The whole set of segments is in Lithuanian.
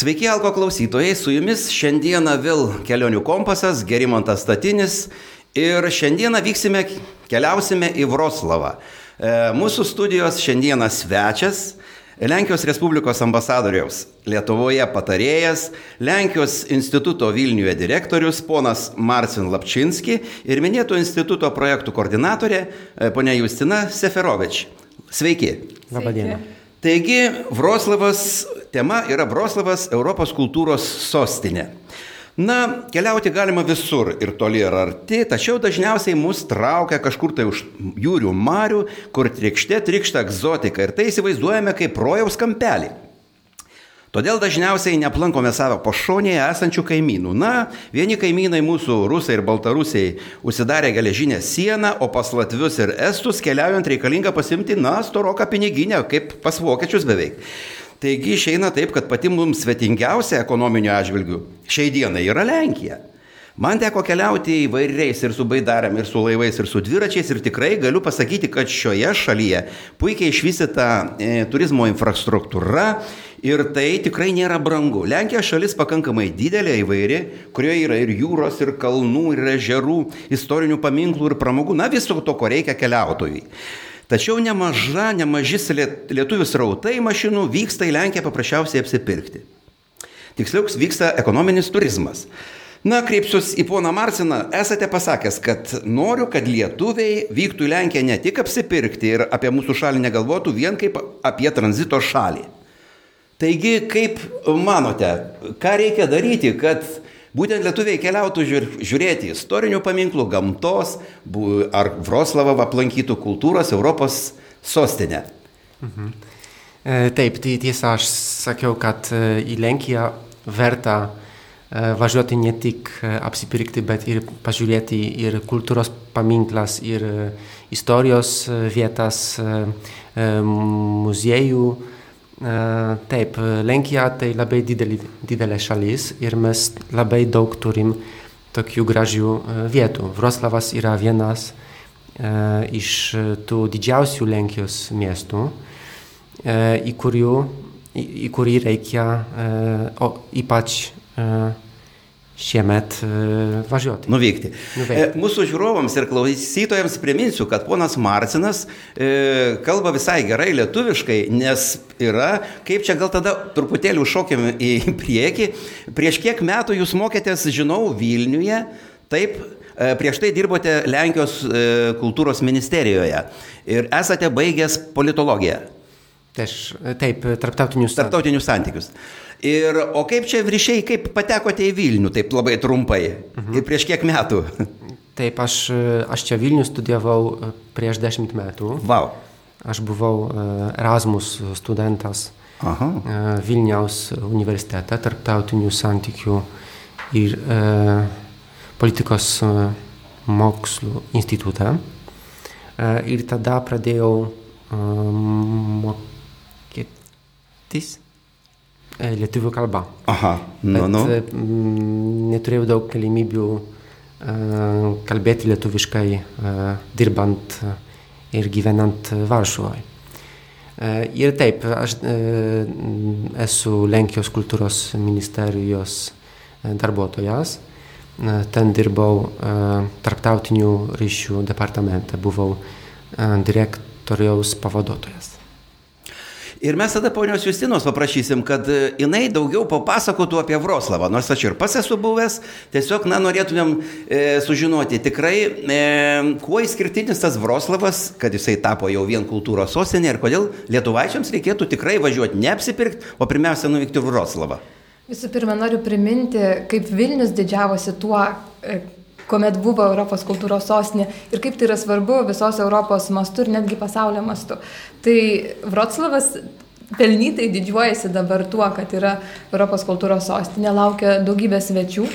Sveiki, Alko klausytojai, su jumis šiandieną vėl kelionių kompasas, Gerimantas Statinis ir šiandieną vyksime, keliausime į Vroslavą. E, mūsų studijos šiandieną svečias Lenkijos Respublikos ambasadoriaus Lietuvoje patarėjas, Lenkijos instituto Vilniuje direktorius ponas Marcin Lapčinski ir minėto instituto projektų koordinatorė e, ponia Justina Seferovič. Sveiki. Labadiena. Taigi, Vroslavas, tema yra Vroslavas Europos kultūros sostinė. Na, keliauti galima visur ir toli ir arti, tačiau dažniausiai mus traukia kažkur tai už jūrių marių, kur trikšte trikšta egzotika ir tai įsivaizduojame kaip rojaus kampelį. Todėl dažniausiai neaplankome savo pašonėje esančių kaimynų. Na, vieni kaimynai mūsų rusai ir baltarusiai užsidarė geležinę sieną, o pas latvius ir estus keliaujant reikalinga pasimti, na, storoką piniginę, kaip pas vokiečius beveik. Taigi išeina taip, kad pati mums svetingiausia ekonominiu atžvilgiu šiai dienai yra Lenkija. Man teko keliauti įvairiais ir su baidarėm, ir su laivais, ir su dviračiais ir tikrai galiu pasakyti, kad šioje šalyje puikiai išvystyta e, turizmo infrastruktūra ir tai tikrai nėra brangu. Lenkija šalis pakankamai didelė, įvairi, kurioje yra ir jūros, ir kalnų, ir ežerų, istorinių paminklų, ir pramogų, na viso to, ko reikia keliautojui. Tačiau nemaža, nemažis lietuvių srautai mašinų vyksta į Lenkiją paprasčiausiai apsipirkti. Tiksliau, vyksta ekonominis turizmas. Na, kreipsiuos į poną Marciną. Esate pasakęs, kad noriu, kad lietuviai vyktų į Lenkiją ne tik apsipirkti ir apie mūsų šalį negalvotų vien kaip apie tranzito šalį. Taigi, kaip manote, ką reikia daryti, kad būtent lietuviai keliautų žiūrėti istorinių paminklų, gamtos, ar Vroslavą aplankytų kultūros Europos sostinę? Mhm. E, taip, tai tiesa, aš sakiau, kad e, į Lenkiją verta E, važiuoti ne tik apsipirkti, bet ir pažiūrėti ir kultūros paminklas, ir istorijos vietas, muziejų. Taip, Lenkija tai labai didelį, didelė šalis ir mes labai daug turim tokių gražių vietų. Vroslavas yra vienas iš tų didžiausių Lenkijos miestų, į, kurių, į, į kurį reikia o, ypač šiemet važiuoti. Nuvykti. Nuveikti. Mūsų žiūrovams ir klausytojams priminsiu, kad ponas Marcinas e, kalba visai gerai lietuviškai, nes yra, kaip čia gal tada truputėlį užšokėm į priekį, prieš kiek metų jūs mokėtės, žinau, Vilniuje, taip, e, prieš tai dirbote Lenkijos e, kultūros ministerijoje ir esate baigęs politologiją. Też, taip, tarptautinius, tarptautinius santykius. Ir, o kaip čia ryšiai, kaip patekote į Vilnių, taip labai trumpai, mhm. ir prieš kiek metų? Taip, aš, aš čia Vilnių studijavau e, prieš dešimt metų. Wow. Aš buvau e, Erasmus studentas Aha. E, Vilniaus universitete, tarptautinių santykių ir e, politikos mokslų institute. E, ir tada pradėjau e, mokytis E, lietuvių kalba. Aha, nu, Bet, nu. Neturėjau daug galimybių e, kalbėti lietuviškai, dirbant ir gyvenant Varšuvoje. Ir taip, aš esu Lenkijos kultūros ministerijos darbuotojas. Ten dirbau tarptautinių ryšių departamente, buvau direktoriaus pavaduotojas. Ir mes tada ponios Justinos paprašysim, kad e, jinai daugiau papasakotų apie Vroslavą, nors aš ir pas esu buvęs, tiesiog, na, norėtumėm e, sužinoti tikrai, e, kuo išskirtinis tas Vroslavas, kad jisai tapo jau vien kultūros sostinė ir kodėl lietuvaičiams reikėtų tikrai važiuoti neapsipirkti, o pirmiausia nuvykti Vroslavą. Visų pirma, noriu priminti, kaip Vilnius didžiavosi tuo, e, kuomet buvo Europos kultūros sostinė ir kaip tai yra svarbu visos Europos mastu ir netgi pasaulio mastu. Tai Vroclavas pelnytai didžiuojasi dabar tuo, kad yra Europos kultūros sostinė, laukia daugybė svečių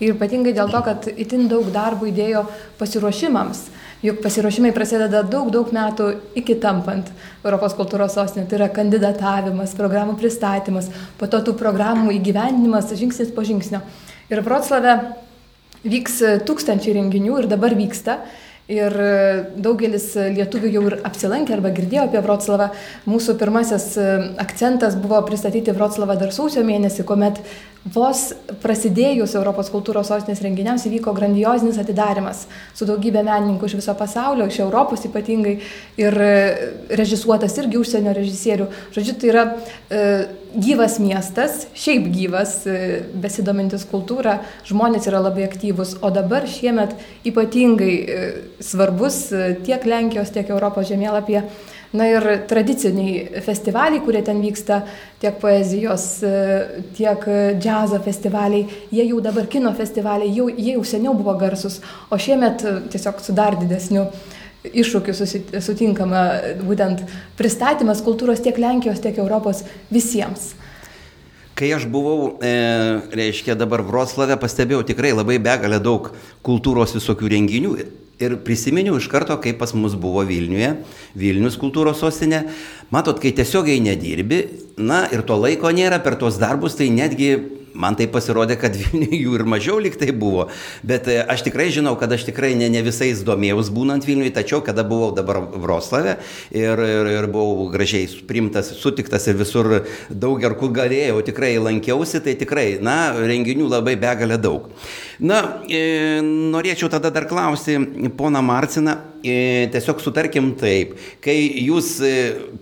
ir ypatingai dėl to, kad itin daug darbo įdėjo pasiruošimams. Juk pasiruošimai prasideda daug, daug metų iki tampant Europos kultūros sostinė. Tai yra kandidatavimas, programų pristatymas, po to tų programų įgyvendinimas žingsnis po žingsnio. Ir Vroclave vyks tūkstančiai renginių ir dabar vyksta. Ir daugelis lietuvių jau ir apsilankė arba girdėjo apie Vroclavą. Mūsų pirmasis akcentas buvo pristatyti Vroclavą dar sausio mėnesį, kuomet Vos prasidėjus Europos kultūros sostinės renginiams įvyko grandiozinis atidarimas su daugybė menininkų iš viso pasaulio, iš Europos ypatingai ir režisuotas irgi užsienio režisierių. Žodžiu, tai yra e, gyvas miestas, šiaip gyvas, e, besidomintis kultūrą, žmonės yra labai aktyvus, o dabar šiemet ypatingai e, svarbus e, tiek Lenkijos, tiek Europos žemėlapyje Na ir tradiciniai festivaliai, kurie ten vyksta, tiek poezijos, e, tiek džiazo festivaliai, jie jau dabar kino festivaliai, jau, jie jau seniau buvo garsus, o šiemet e, tiesiog su dar didesniu iššūkiu sutinkama būtent pristatymas kultūros tiek Lenkijos, tiek Europos visiems. Kai aš buvau, e, reiškia, dabar Vroclave, pastebėjau tikrai labai begalę daug kultūros visokių renginių Ir prisiminiau iš karto, kaip pas mus buvo Vilniuje, Vilnius kultūros sostinė. Matot, kai tiesiogiai nedirbi, na ir to laiko nėra per tuos darbus, tai netgi man tai pasirodė, kad Vilniuje jų ir mažiau liktai buvo, bet e, aš tikrai žinau, kad aš tikrai ne, ne visais domėjaus būnant Vilniuje, tačiau kada buvau dabar Vroclave ir, ir, ir buvau gražiai primtas, sutiktas ir visur daug ir kur galėjau, tikrai lankiausi, tai tikrai, na, renginių labai begalė daug. Na, e, norėčiau tada dar klausti poną Marciną, e, tiesiog sutarkim taip, kai jūs e,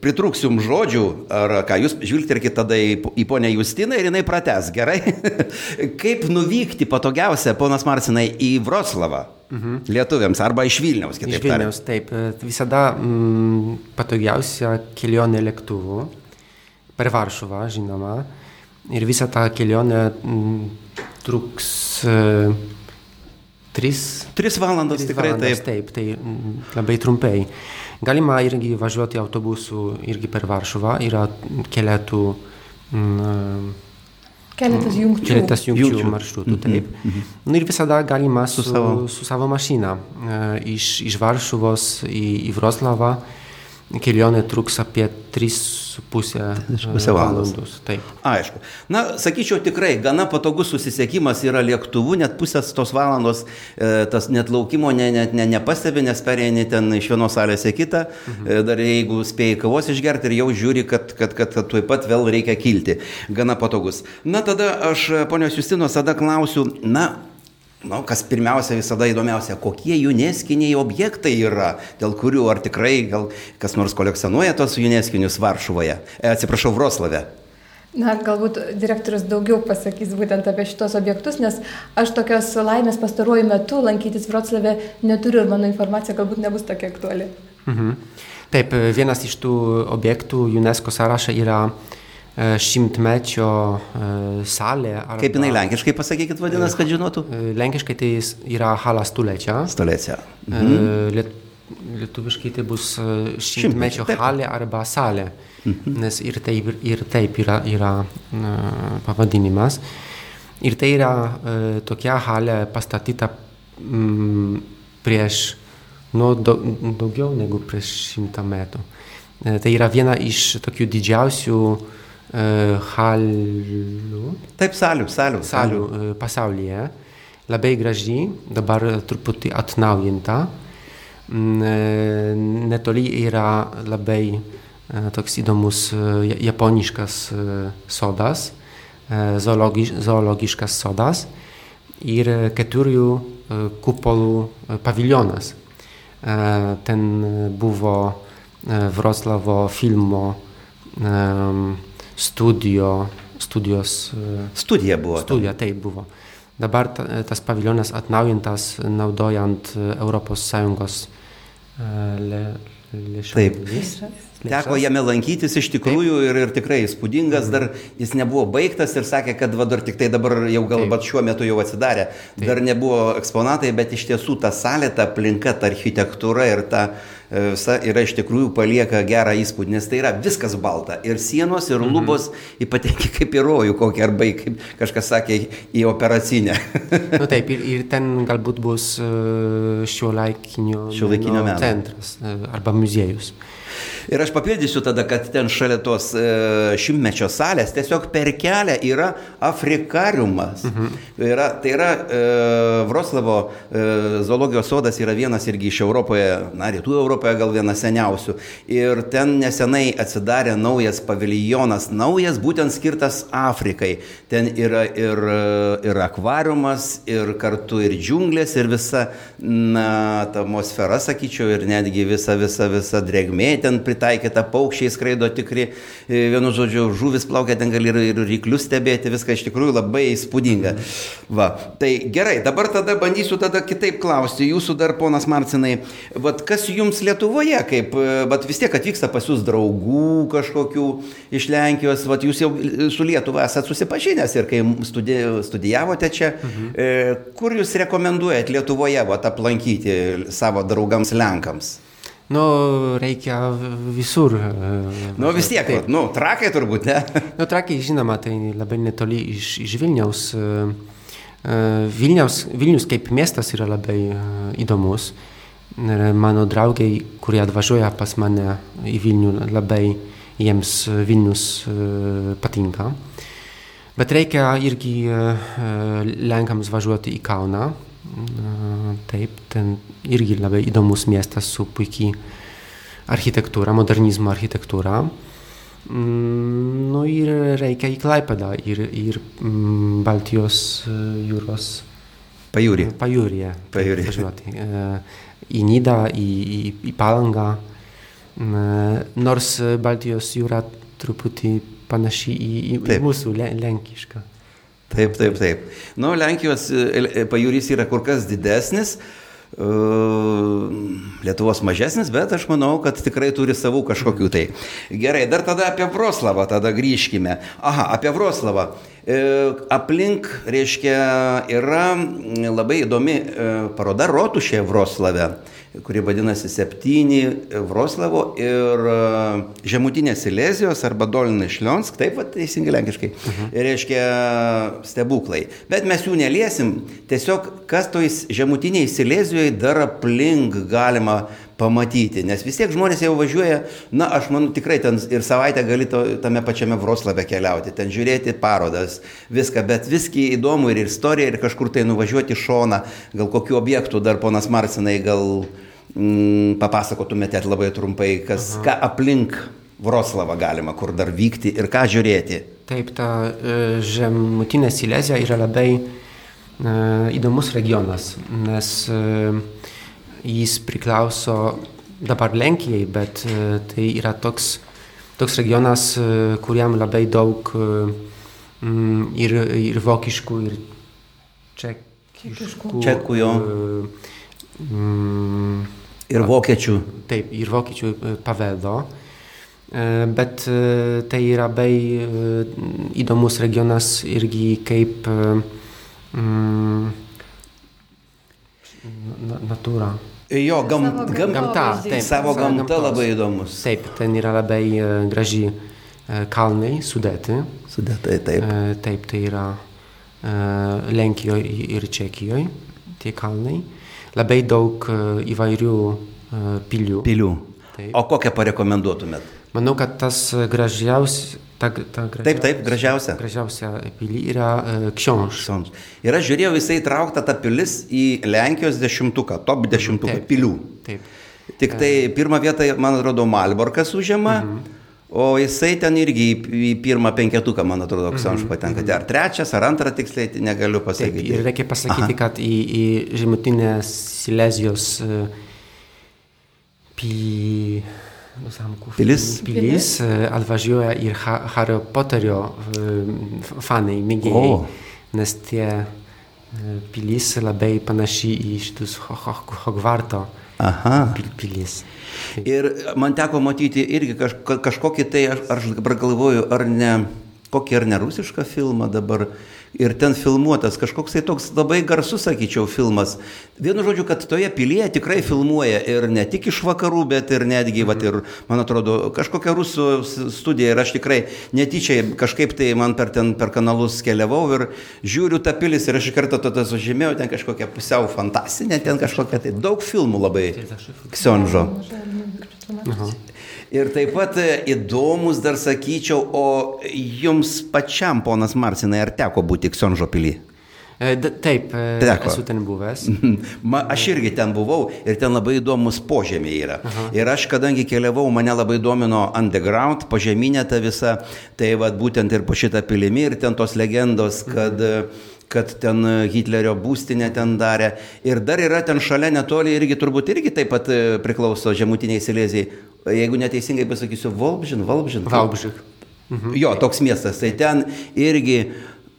pritrūksim žodžių, ar ką, jūs žvilgterkite tada į, į ponę Justiną ir jinai prates, gerai? Kaip nuvykti patogiausia, ponas Marcinai, į Vroclavą? Mhm. Lietuviams arba iš Vilniaus, kitaip tariant. Iš Vilniaus, taip. Visada mm, patogiausia kelionė lėktuvu per Varšuvą, žinoma. Ir visa ta kelionė mm, truks e, tris, tris valandas, tris tikrai valandas, taip. Taip, tai mm, labai trumpai. Galima irgi važiuoti autobusu irgi per Varšuvą, yra keletų mm, Keletas jungčių. Keletas jungčių, jungčių. maršrutų, mm -hmm. taip. Mm -hmm. Nu ir visada galima su, su, savo, su savo mašina e, iš, iš Varšuvos į, į Vroclavą kelionė truks apie 3,5 valandos. Taip. Aišku. Na, sakyčiau, tikrai gana patogus susisiekimas yra lėktuvu, net pusės tos valandos e, tas net laukimo ne, net ne, nepastebi, nes perėjai ten iš vienos salės į kitą, mhm. e, dar jeigu spėjai kavos išgerti ir jau žiūri, kad, kad, kad, kad tuoj pat vėl reikia kilti. Gana patogus. Na, tada aš, ponios Justinos, tada klausiu, na, Nu, kas pirmiausia visada įdomiausia, kokie UNESCO objektai yra, dėl kurių ar tikrai gal kas nors kolekcionuoja tos UNESCO Varšuvoje, e, atsiprašau, Vroslave. Na, galbūt direktorius daugiau pasakys būtent apie šitos objektus, nes aš tokios laimės pastaruoju metu lankytis Vroclave neturiu ir mano informacija galbūt nebus tokia aktuali. Mhm. Taip, vienas iš tų objektų UNESCO sąrašą yra uh, šimtmečio e, salė. Arba, Kaip jinai lenkiškai pasakykit vadinasi, kad žinotų? E, lenkiškai tai yra hala stulečia. Stulečia. Mhm. Liet, lietuviškai tai bus šimtmečio halė arba salė, mhm. nes ir taip, ir taip yra, yra pavadinimas. Ir tai yra tokia halė pastatyta mm, prieš nu, daug, daugiau negu prieš šimtą metų. Tai yra viena iš tokių didžiausių uh, halių. Taip, salių, salių. Salių pasaulyje. Labai graži, dabar truputį atnaujinta. Netoli yra labai toks įdomus japoniškas sodas, zoologiš, zoologiškas sodas ir keturių kupolų paviljonas. Ten buvo Wroclawo filmo um, studio, studijos. E, studija buvo. Studija, taip buvo. Dabar ta, tas paviljonas atnaujintas naudojant ES le, lėšas. Taip. Teko jame lankytis iš tikrųjų ir, ir tikrai įspūdingas, mhm. dar jis nebuvo baigtas ir sakė, kad va, dar tik tai dabar jau galbūt šiuo metu jau atsidarė. Taip. Dar nebuvo eksponatai, bet iš tiesų ta salė, ta aplinka, ta architektūra ir ta E, visa yra iš tikrųjų palieka gerą įspūdį, nes tai yra viskas balta. Ir sienos, ir mhm. lubos, mhm. ypatingai kaip į rojų kokį, arba kaip kažkas sakė, į operacinę. nu, taip, ir, ir ten galbūt bus e, šio laikinio, šio laikinio centras e, arba muziejus. Ir aš papildysiu tada, kad ten šalia tos e, šimtmečio salės tiesiog per kelią yra Afrikariumas. Mhm. Yra, tai yra e, Vroslavo e, zoologijos sodas yra vienas irgi iš Europoje, na, rytų Europoje gal vienas seniausių. Ir ten nesenai atsidarė naujas paviljonas, naujas būtent skirtas Afrikai. Ten yra ir, ir akvariumas, ir kartu ir džiunglės, ir visa, na, atmosfera, sakyčiau, ir netgi visa, visa, visa drėgmė ten pritaikyta pritaikyta, paukščiai skraido tikri, e, vienu žodžiu, žuvis plaukia, ten gali ir, ir ryklius stebėti, viską iš tikrųjų labai įspūdinga. Va, tai gerai, dabar tada bandysiu tada kitaip klausti, jūsų dar ponas Marcinai, vat, kas jums Lietuvoje, kaip, bet vis tiek atvyksta pas jūs draugų kažkokių iš Lenkijos, vat, jūs jau su Lietuva esate susipažinęs ir kai studijavote čia, mhm. e, kur jūs rekomenduojat Lietuvoje vat, aplankyti savo draugams Lenkams? Nu, reikia visur. Nu, vis tiek, taip. nu, trakai turbūt, ne? nu, trakai, žinoma, tai labai netoli iš, iš Vilniaus. Vilniaus. Vilnius kaip miestas yra labai įdomus. Mano draugai, kurie atvažiuoja pas mane į Vilnių, labai jiems Vilnius patinka. Bet reikia irgi Lenkams važiuoti į Kauną Taip, ten irgi labai įdomus miestas su puikiai architektūra, modernizmo architektūra. Mm, nu ir reikia į Klaipadą ir, ir mm, Baltijos e, jūros pajūrį. Pajūrį. Pajūrį. Važiuoti. E, į Nidą, į, į, į Palangą. E, nors Baltijos jūra truputį panaši į, į, į mūsų lenkišką. Taip, taip, taip. Nu, Lenkijos e, e, pajūrys yra kur kas didesnis, e, Lietuvos mažesnis, bet aš manau, kad tikrai turi savų kažkokių tai. Gerai, dar tada apie Vroslavą, tada grįžkime. Aha, apie Vroslavą. Aplink, reiškia, yra labai įdomi paroda Rotušė Vroslave kuri vadinasi Septyni Vroslavo ir e, Žemutinės Silezijos arba Dolinai Šlionsk, taip pat teisingai lenkiškai, mhm. reiškia stebuklai. Bet mes jų neliesim, tiesiog kas toj Žemutiniai Silezijoje dar aplink galima pamatyti, nes vis tiek žmonės jau važiuoja, na, aš manau, tikrai ten ir savaitę gali to, tame pačiame Vroslave keliauti, ten žiūrėti parodas, viską, bet viskai įdomu ir istorija, ir kažkur tai nuvažiuoti šoną, gal kokiu objektu dar ponas Marcinai gal mm, papasakotumėte labai trumpai, kas, Aha. ką aplink Vroslavą galima, kur dar vykti ir ką žiūrėti. Taip, ta e, žemutinė Silezija yra labai e, įdomus regionas, nes e, jis priklauso dabar Lenkijai, bet e, tai yra toks, toks regionas, e, kuriam labai daug mm, ir, ir vokiškų, ir čekiškų. Čekų jo. Mm, Ir vokiečių. Taip, ir vokiečių e, paveldo. E, bet e, tai yra labai įdomus regionas irgi kaip mm, natūra. Jo, gam, gam, gamta, taip, savo gamta gamtos. labai įdomus. Taip, ten yra labai graži kalnai sudėti. Sudėtai, taip. Taip, tai yra Lenkijoje ir Čekijoje tie kalnai labai daug e, įvairių e, pilių. Pilių. Taip. O kokią parekomenduotumėt? Manau, kad tas gražiausias. Ta, ta gražiausia, taip, taip, gražiausia. Gražiausia pilį yra uh, Ksionš. Ir aš žiūrėjau, jisai įtraukta ta pilis į Lenkijos dešimtuką, top dešimtuką taip, pilių. Taip. Tik tai pirmą vietą, man atrodo, Malborkas užima. Mhm. O jisai ten irgi į, į pirmą penketuką, man atrodo, Ksanš mhm. patenka. Ar trečias, ar antrą tiksliai, tai negaliu pasakyti. Taip, ir reikia pasakyti, Aha. kad į, į žemutinę Silezijos uh, pi... zamków, pilis, pilis. Uh, atvažiuoja ir ha, Harry Potterio uh, fanai, mėgėjai, oh. nes tie uh, pilis labai panaši į šitus Hogvarto pil, pilis. Ir man teko matyti irgi kaž, kažkokį tai, aš, aš dabar galvoju, ar ne, kokį ar ne rusišką filmą dabar ir ten filmuotas kažkoks tai toks labai garsus, sakyčiau, filmas. Vienu žodžiu, kad toje pilyje tikrai filmuoja ir ne tik iš vakarų, bet ir netgi, mhm. vat, ir, man atrodo, kažkokia rusų studija ir aš tikrai netyčia kažkaip tai man per ten per kanalus keliavau ir žiūriu tą pilis ir aš iš karto tada sužymėjau, ten kažkokia pusiau fantastinė, ten kažkokia tai daug filmų labai. Ksionžo. Aha. Ir taip pat e, įdomus dar sakyčiau, o jums pačiam, ponas Marcinai, ar teko būti Ksonžopilį? E, d- Taip, e, Teko. esu ten buvęs. Ma, aš irgi ten buvau ir ten labai įdomus požemiai yra. Aha. Ir aš, kadangi keliavau, mane labai domino underground, požeminė ta visa, tai vad būtent ir po šitą pilimį ir ten tos legendos, kad, kad ten Hitlerio būstinė ten darė. Ir dar yra ten šalia netoli irgi turbūt irgi taip pat e, priklauso žemutiniai Silezijai. Jeigu neteisingai pasakysiu, Volbžin, Volbžin. Valbžik. Jo, toks miestas. Tai ten irgi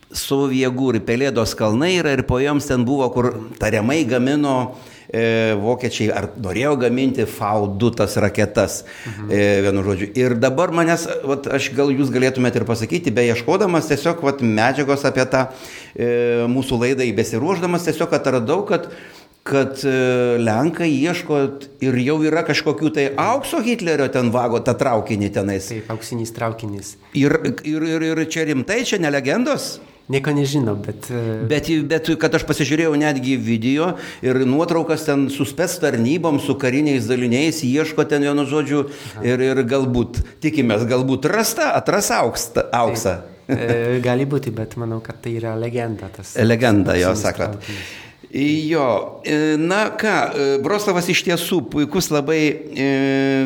Soviegų ir Pelėdos kalnai yra ir po joms ten buvo, kur tariamai gamino e, vokiečiai, ar norėjo gaminti V2 tas raketas, mhm. e, vienu žodžiu. Ir dabar manęs, vat, aš gal jūs galėtumėte ir pasakyti, be ieškodamas tiesiog vat, medžiagos apie tą e, mūsų laidą įbesiruoždamas, tiesiog atradau, kad kad e, Lenkai ieško ir jau yra kažkokių tai aukso Hitlerio ten vago tą traukinį tenais. Taip, auksinis traukinis. Ir, ir, ir, ir čia rimtai, čia ne legendos? Nieko nežinau, bet... e, Bet, bet kad aš pasižiūrėjau netgi video ir nuotraukas ten su spets tarnybom, su kariniais daliniais, ieško ten vienu žodžiu ir, ir galbūt, tikimės, galbūt rasta, atras auksta, auksą. e, Gali būti, bet manau, kad tai yra legenda. Tas, Legenda, jo, sakot. traukinis. Jo, e, na ką, e, Broslavas iš tiesų puikus labai, e,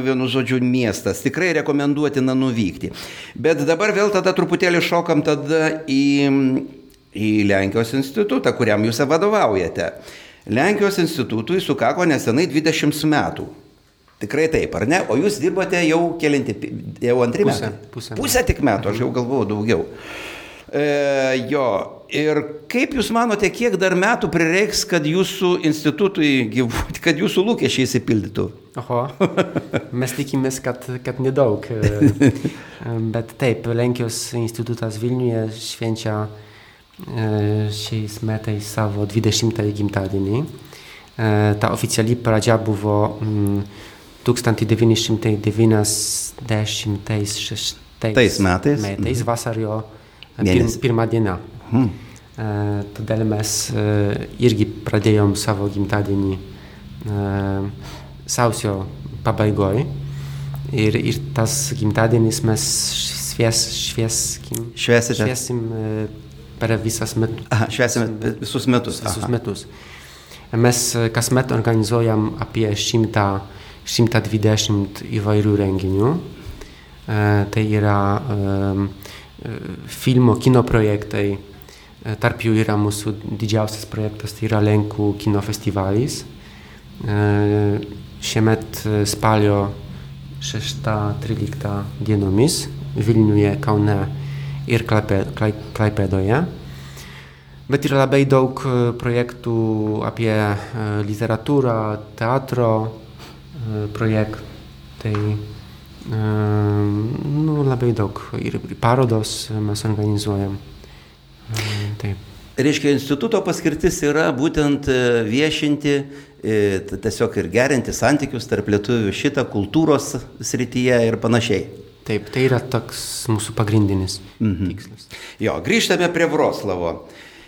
vienu žodžiu, miestas. Tikrai rekomenduotina nuvykti. Bet dabar vėl tada truputėlį šokam tada į, į Lenkijos institutą, kuriam jūs vadovaujate. Lenkijos institutui sukako nesenai 20 metų. Tikrai taip, ar ne? O jūs dirbote jau kelinti, jau antri Pusę, metai. pusę Pusę tik metų, aš jau galvojau daugiau. E, jo, ir kaip Jūs manote, kiek dar metų prireiks, kad Jūsų institutui gyvuoti, kad Jūsų lūkesčiai įsipildytų? Oho, mes tikimės, kad, kad nedaug. e, Bet taip, Lenkijos institutas Vilniuje švenčia e, šiais metais savo 20 gimtadienį. E, Ta oficjali pradžia buvo mm, 1996 Tais metais? metais vasario pir, pirmą dieną. Hmm. E, Todėl mes e, irgi pradėjom savo gimtadienį e, sausio pabaigoj. Ir, ir tas gimtadienis mes švies, švieskim, Švęsite? šviesim per visas metus. Aha, švęsime visus metus. Visus Aha. metus. Mes kasmet organizuojam apie 100, 120 įvairių renginių. Tai yra e, filmo, kino projektai. E, Tarp jų yra mūsų didžiausias projektas, tai yra Lenkų kino festivalis. Šiemet e, spalio 6-13 dienomis Vilniuje, Kaune ir Klaipėdoje. Bet yra labai daug apie literatūrą, teatro e, projektai. E, Nu, labai daug. Ir parodos mes organizuojam. E, Taip. Reiškia, instituto paskirtis yra būtent e, viešinti, e, tiesiog ir gerinti santykius tarp lietuvių šitą kultūros srityje ir panašiai. Taip, tai yra toks mūsų pagrindinis mhm. tikslas. Jo, grįžtame prie Vroslavo.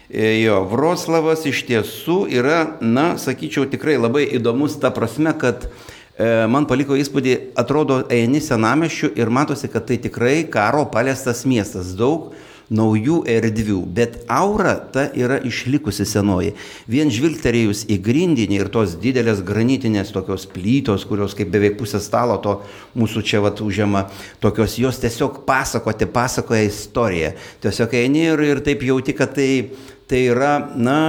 E, Jo, Vroslavas iš tiesų yra, na, sakyčiau, tikrai labai įdomus ta prasme, kad e, man paliko įspūdį, atrodo, eini senameščių ir matosi, kad tai tikrai karo paliestas miestas. Daug naujų erdvių, bet aura ta yra išlikusi senoji. Vien žvilgterėjus į grindinį ir tos didelės granitinės tokios plytos, kurios kaip beveik pusę stalo to mūsų čia vat užima, tokios jos tiesiog pasakoti, pasakoja istoriją. Tiesiog eini ir, ir taip jauti, kad tai, tai yra, na,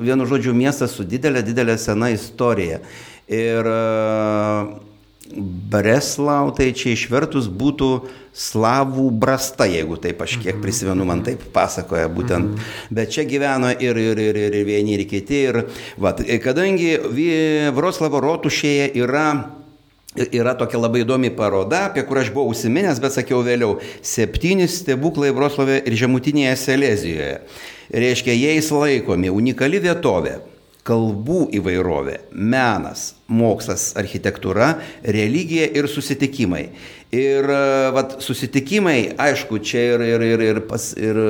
vienu žodžiu, miestas su didelė, didelė sena istorija. Ir e, Breslau, tai čia išvertus būtų slavų brasta, jeigu taip aš kiek prisimenu, man taip pasakoja būtent. Bet čia gyveno ir, ir, ir, ir vieni, ir kiti. Ir, vat, kadangi Vi- Vroslavo rotušėje yra Yra tokia labai įdomi paroda, apie kurią aš buvau užsiminęs, bet sakiau vėliau. Septyni stebuklai Vroslavė ir Žemutinėje Selezijoje. Reiškia, jais laikomi unikali vietovė, kalbų įvairovė, menas, mokslas, architektūra, religija ir susitikimai. Ir e, vat, susitikimai, aišku, čia ir, ir, ir, ir, pas, ir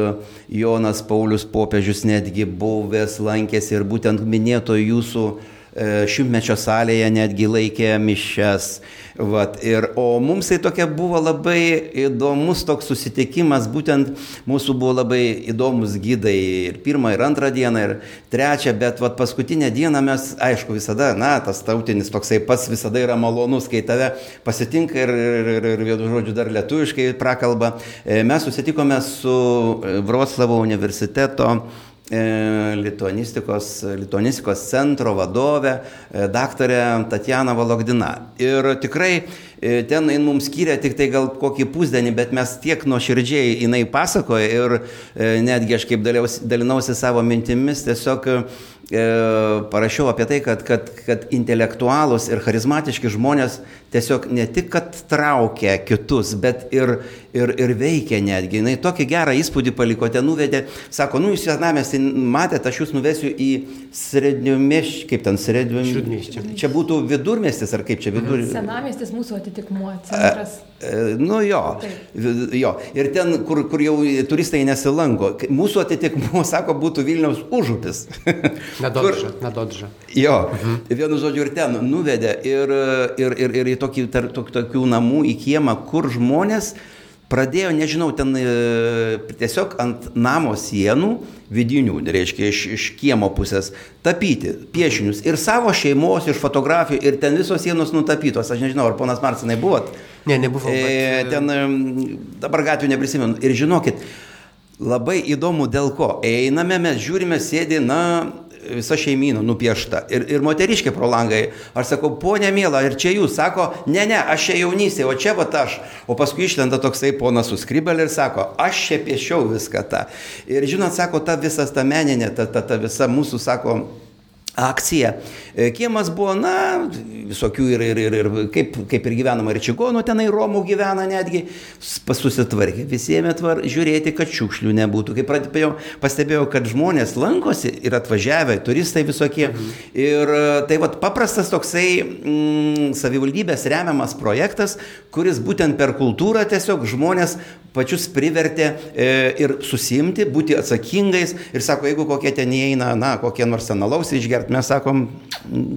Jonas Paulius popiežius netgi buvęs, lankėsi ir būtent minėto jūsų šimtmečio salėje netgi laikė mišes. Vat, ir, o mums tai tokia buvo labai įdomus toks susitikimas, būtent mūsų buvo labai įdomus gydai ir pirmą, ir antrą dieną, ir trečią, bet vat, paskutinę dieną mes, aišku, visada, na, tas tautinis toksai pats visada yra malonus, kai tave pasitinka ir, ir, ir, ir vienu žodžiu dar lietuviškai prakalba. E, mes susitikome su Vroclavo universiteto E, lituanistikos, lituanistikos centro vadovė, e, daktarė Tatjana Valogdina. Ir tikrai e, ten jin mums skyrė tik tai gal kokį pusdienį, bet mes tiek nuoširdžiai jinai pasakoja ir netgi aš kaip dalinausi savo mintimis, tiesiog parašiau apie tai, kad, kad, kad intelektualus ir charizmatiški žmonės tiesiog ne tik, kad traukia kitus, bet ir, ir, ir veikia netgi. Jis tokį gerą įspūdį paliko, ten nuvedė, sako, nu jūs senamestį matėte, aš jūs nuvesiu į sredniomiešį, kaip ten sredniomiešį. Čia būtų vidurmestis ar kaip čia vidurmestis? Senamestis mūsų atitikmuo, centras. E, nu jo, jo. Ir ten, kur, kur jau turistai nesilanko, mūsų atitikmuo, sako, būtų Vilniaus užupis. Nedodža, nedodža. Jo, mhm. vienu žodžiu ir ten nuvedė ir, ir, ir, ir į tokį, tar, tok, tokių namų į kiemą, kur žmonės pradėjo, nežinau, ten e, tiesiog ant namo sienų vidinių, reiškia iš, iš kiemo pusės, tapyti piešinius ir savo šeimos, iš fotografijų ir ten visos sienos nutapytos. Aš nežinau, ar ponas Marcinai buvot? Ne, nebuvau. E, bet... Ten dabar gatvių neprisimenu. Ir žinokit, labai įdomu dėl ko. Einame, mes žiūrime, sėdi, na, visa šeimyna nupiešta. Ir, ir moteriškė pro langai. Aš sakau, ponė mėla, ir čia jūs, sako, ne, ne, aš čia jaunystė, o čia va aš. O paskui išlenda toksai ponas suskribelė ir sako, aš čia piešiau viską tą. Ir žinot, sako, ta visas ta meninė, ta, ta, ta visa mūsų, sako, akcija. E, kiemas buvo, na, visokių ir, ir, ir, ir kaip, kaip ir gyvenama ir čigonų, tenai Romų gyvena netgi, susitvarkė, visi ėmė tvar, žiūrėti, kad šiukšlių nebūtų. Kai pradėjau, pastebėjau, kad žmonės lankosi ir atvažiavę, turistai visokie. Mhm. Ir e, tai vad paprastas toksai mm, savivaldybės remiamas projektas, kuris būtent per kultūrą tiesiog žmonės pačius privertė e, ir susimti, būti atsakingais ir sako, jeigu kokie ten įeina, na, kokie nors senalaus išgerti, mes sakom,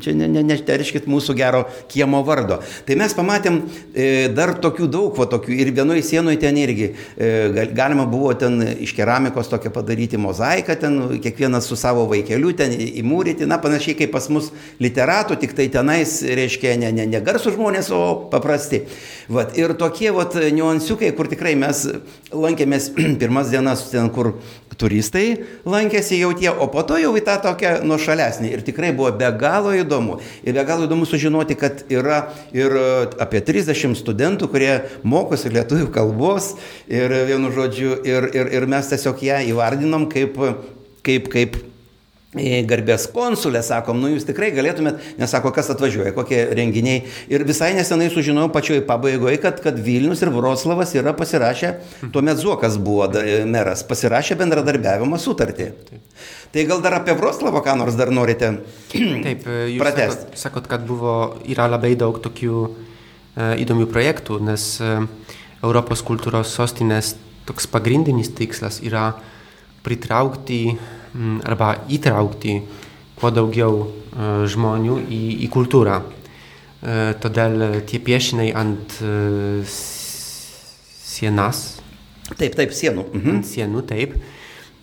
čia neterškit ne, ne mūsų gero kiemo vardo. Tai mes pamatėm e, dar tokių daug, va tokių ir vienoje sienoje ten irgi e, galima buvo ten iš keramikos tokią padaryti mozaiką, ten kiekvienas su savo vaikeliu ten įmūryti, na, panašiai kaip pas mus literatų, tik tai tenais, reiškia, ne, ne, ne garsų žmonės, o paprasti. Vat, ir tokie vat, niuansiukai, kur tikrai mes lankėmės pirmas dienas ten, kur turistai lankėsi jau tie, o po to jau į tą tokią nuošalesnį. Ir tikrai buvo be galo įdomu. Ir be galo įdomu sužinoti, kad yra ir e, apie 30 studentų, kurie mokosi lietuvių kalbos ir vienu žodžiu, ir, ir, ir mes tiesiog ją įvardinom kaip, kaip, kaip garbės konsulė, sakom, nu jūs tikrai galėtumėt, nesako, kas atvažiuoja, kokie renginiai. Ir visai nesenai sužinojau pačioj pabaigoje, kad, kad Vilnius ir Vroclavas yra pasirašę, tuomet Zuokas buvo meras, pasirašė bendradarbiavimo sutartį. Taip. Tai gal dar apie Vroclavą ką nors dar norite Taip, jūs pratesti? Sakot, sakot, kad buvo, yra labai daug tokių e, įdomių projektų, nes e, Europos kultūros sostinės toks pagrindinis tikslas yra pritraukti arba įtraukti kuo daugiau e, žmonių į, į kultūrą. E, todėl tie piešiniai ant e, sienas. Taip, taip, sienų. Mhm. Ant sienų, taip.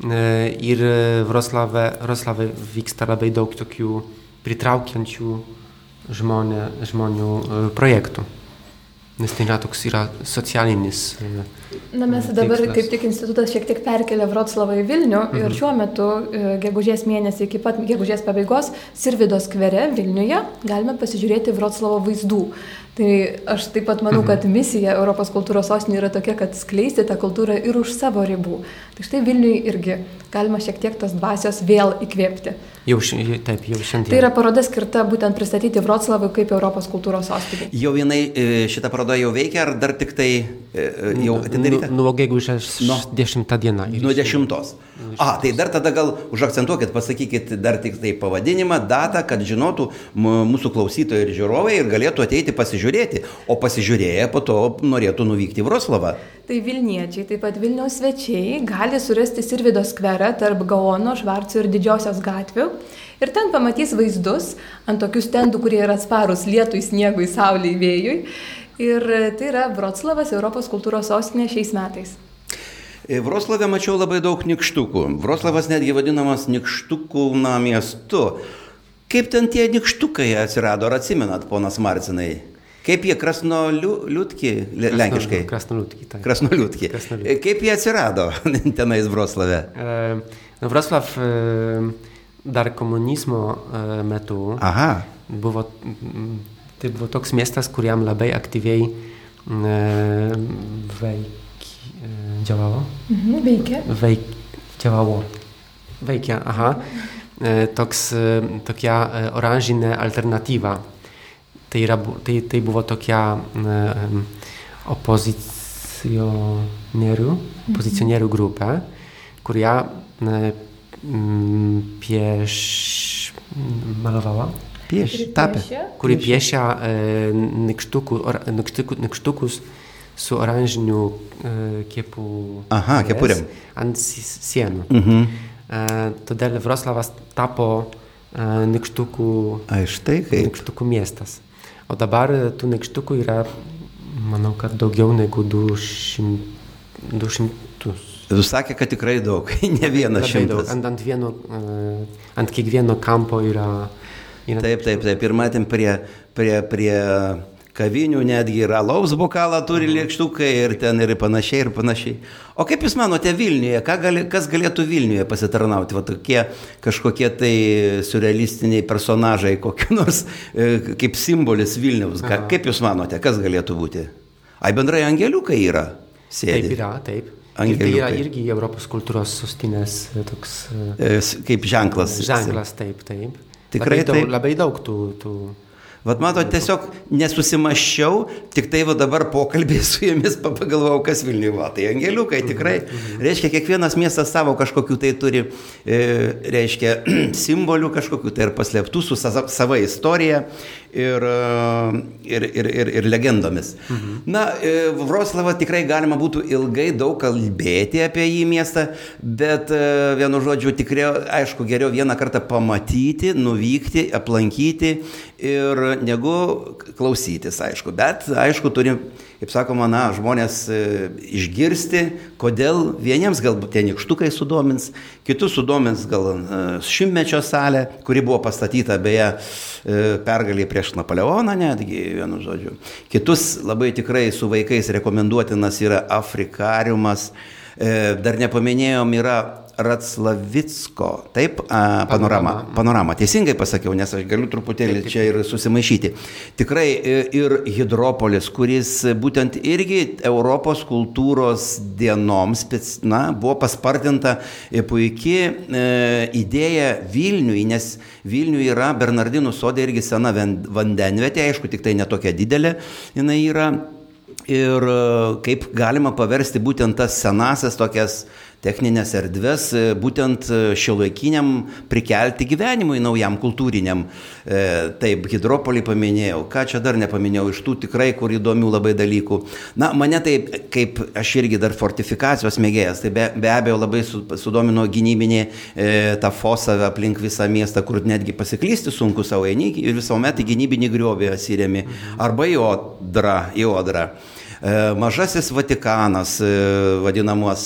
Ir Wroclaw'e, Wroclaw'e vyksta labai daug tokių pritraukiančių žmonė, žmonių projektų. Nes tai yra toks yra socialinis Na mes dabar tikslas. kaip tik institutas šiek tiek perkelė Vroclavą į Vilnių mhm. ir šiuo metu e, gegužės mėnesį iki pat gegužės pabaigos Sirvido skvere Vilniuje galime pasižiūrėti Vroclavo vaizdų. Tai aš taip pat manau, mhm. kad misija Europos kultūros sostinė yra tokia, kad skleisti tą kultūrą ir už savo ribų. Tai štai Vilniui irgi galima šiek tiek tos dvasios vėl įkvėpti. Jau, taip, jau šiandien. Tai yra paroda skirta būtent pristatyti Vroclavui kaip Europos kultūros sostinė. Jau jinai, e, šita paroda jau veikia, ar dar tik tai e, jau atidaryta? Nuo gegužės nuo 10 dieną. Nuo 10. A, tai dar tada gal užakcentuokit, pasakykit dar tik tai pavadinimą, datą, kad žinotų mūsų klausytojai ir žiūrovai ir galėtų ateiti pasižiūrėti, o pasižiūrėję po to norėtų nuvykti į Vroslavą. Tai Vilniečiai, taip pat Vilniaus svečiai gali surasti Sirvido skverą tarp Gaono, Švarco ir Didžiosios gatvių. Ir ten pamatys vaizdus ant tokių stendų, kurie yra atsparus lietui, sniegui, sauliai, vėjui. Ir tai yra Vroclavas, Europos kultūros sostinė šiais metais. E, Vroclave mačiau labai daug nikštukų. Vroclavas netgi vadinamas nikštukų na, miestu. Kaip ten tie nikštukai atsirado, ar atsimenat, ponas Marcinai? Kaip jie krasnoliutki, lenkiškai? Krasnoliutki, taip. Krasnoliutki. Krasnoliutki. Kaip jie atsirado tenais Vroclave? E, Vroclav e, dar komunizmo e, metu Aha. buvo Tai buvo toks miestas, kuriam labai aktyviai e, veik, e, działało. Mhm, veikia. Veik. Veikia, aha. E, toks, tokia oranžinė alternatyva. Tai, yra, tai, tai buvo tokia e, opozicionierių, mhm. opozicionierių grupė, kurie e, pieš malowała pieš, tapė. Kuri piešia e, nykštukų, or, nykštukų, nykštukus su oranžiniu e, kepų. Aha, kepurėm. Ant sienų. Mhm. E, todėl Vroslavas tapo e, štai kaip. nykštukų miestas. O dabar tų nykštukų yra, manau, kad daugiau negu 200. 200. Jūs sakė, kad tikrai daug, ne vienas šimtas. Ant, ant, vieno, uh, ant kiekvieno kampo yra Taip, taip, taip. Ir matėm prie, prie, prie kavinių netgi ir alaus bokalą turi mhm. lėkštukai ir ten ir panašiai, ir panašiai. O kaip Jūs manote Vilniuje, gali, kas galėtų Vilniuje pasitarnauti, va tokie kažkokie tai surrealistiniai personažai, kokie nors e, kaip simbolis Vilniaus, Aha. kaip Jūs manote, kas galėtų būti? Ai bendrai angeliukai yra. Sėdi. Taip yra, taip. Angeliukai. Ir tai yra irgi Europos kultūros sostinės e, toks. E, kaip ženklas. Ženklas, taip, taip. Tikrai labai daug, taip. labai daug tų, tų Vat mato, tiesiog nesusimaščiau, tik tai va dabar pokalbį su jumis pagalvojau, kas Vilniuje va. Tai angeliukai tikrai, reiškia, kiekvienas miestas savo kažkokiu tai turi, e, reiškia, simbolių kažkokiu tai ir paslėptų su sava istorija ir, ir, ir, ir, ir legendomis. Mhm. Na, e, Vroslavą tikrai galima būtų ilgai daug kalbėti apie jį miestą, bet e, vienu žodžiu tikrai, aišku, geriau vieną kartą pamatyti, nuvykti, aplankyti ir negu klausytis, aišku. Bet, aišku, turim, kaip sakoma, na, žmonės e, išgirsti, kodėl vieniems galbūt tie nikštukai sudomins, kitus sudomins gal šimtmečio salė, kuri buvo pastatyta beje pergalį prieš Napoleoną netgi, vienu žodžiu. Kitus labai tikrai su vaikais rekomenduotinas yra Afrikariumas. Dar nepaminėjom, yra Ratslavicko, taip, a, panorama. Panorama, teisingai pasakiau, nes aš galiu truputėlį taip, taip. čia ir susimaišyti. Tikrai e, ir Hidropolis, kuris būtent irgi Europos kultūros dienoms, na, buvo paspartinta e, puikiai e, idėja Vilniui, nes Vilniui yra Bernardinų sodė irgi sena vandenvietė, aišku, tik tai netokia didelė jinai yra. Ir e, kaip galima paversti būtent tas senasias tokias techninės erdves e, būtent e, šiuolaikiniam prikelti gyvenimui naujam kultūriniam. E, taip, hidropolį paminėjau, ką čia dar nepaminėjau, iš tų tikrai kur įdomių labai dalykų. Na, mane tai, kaip aš irgi dar fortifikacijos mėgėjas, tai be, be abejo labai su, sudomino gynybinė e, ta fosa aplink visą miestą, kur netgi pasiklysti sunku savo eini ir visuomet į gynybinį griovį atsiriami arba į odrą. Į odrą. Mažasis Vatikanas, vadinamos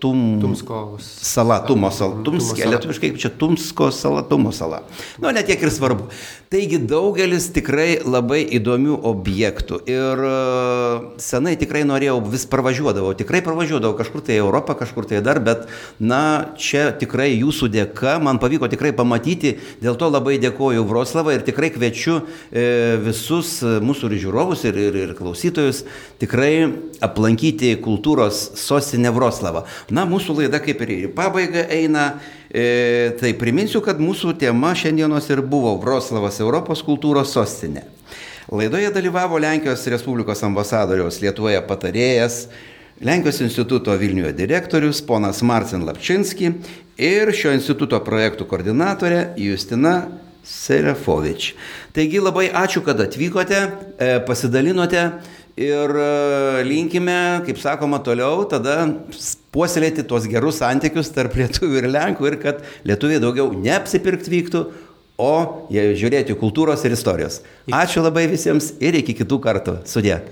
Tum... Tumskos. Sala, Tumo sala. Tumskė, lietuviškai kaip čia Tumsko sala, Tumo sala. Nu, netiek ir svarbu. Taigi daugelis tikrai labai įdomių objektų. Ir e, senai tikrai norėjau, vis pravažiuodavau, tikrai pravažiuodavau kažkur tai Europą, kažkur tai dar, bet, na, čia tikrai jūsų dėka man pavyko tikrai pamatyti, dėl to labai dėkoju Vroslavą ir tikrai kviečiu e, visus mūsų ir žiūrovus, ir, ir, ir klausytojus tikrai aplankyti kultūros sostinę Vroslavą. Na, mūsų laida kaip ir į pabaigą eina. E, tai priminsiu, kad mūsų tema šiandienos ir buvo Vroslavas Europos kultūros sostinė. Laidoje dalyvavo Lenkijos Respublikos ambasadoriaus Lietuvoje patarėjas, Lenkijos instituto Vilniuje direktorius ponas Marcin Lapčinski ir šio instituto projektų koordinatorė Justina Serefovič. Taigi labai ačiū, kad atvykote, e, pasidalinote ir e, linkime, kaip sakoma, toliau tada puoselėti tuos gerus santykius tarp lietuvių ir lenkų ir kad lietuviai daugiau neapsipirkt vyktų, o žiūrėti kultūros ir istorijos. Ačiū labai visiems ir iki kitų kartų. Sudė.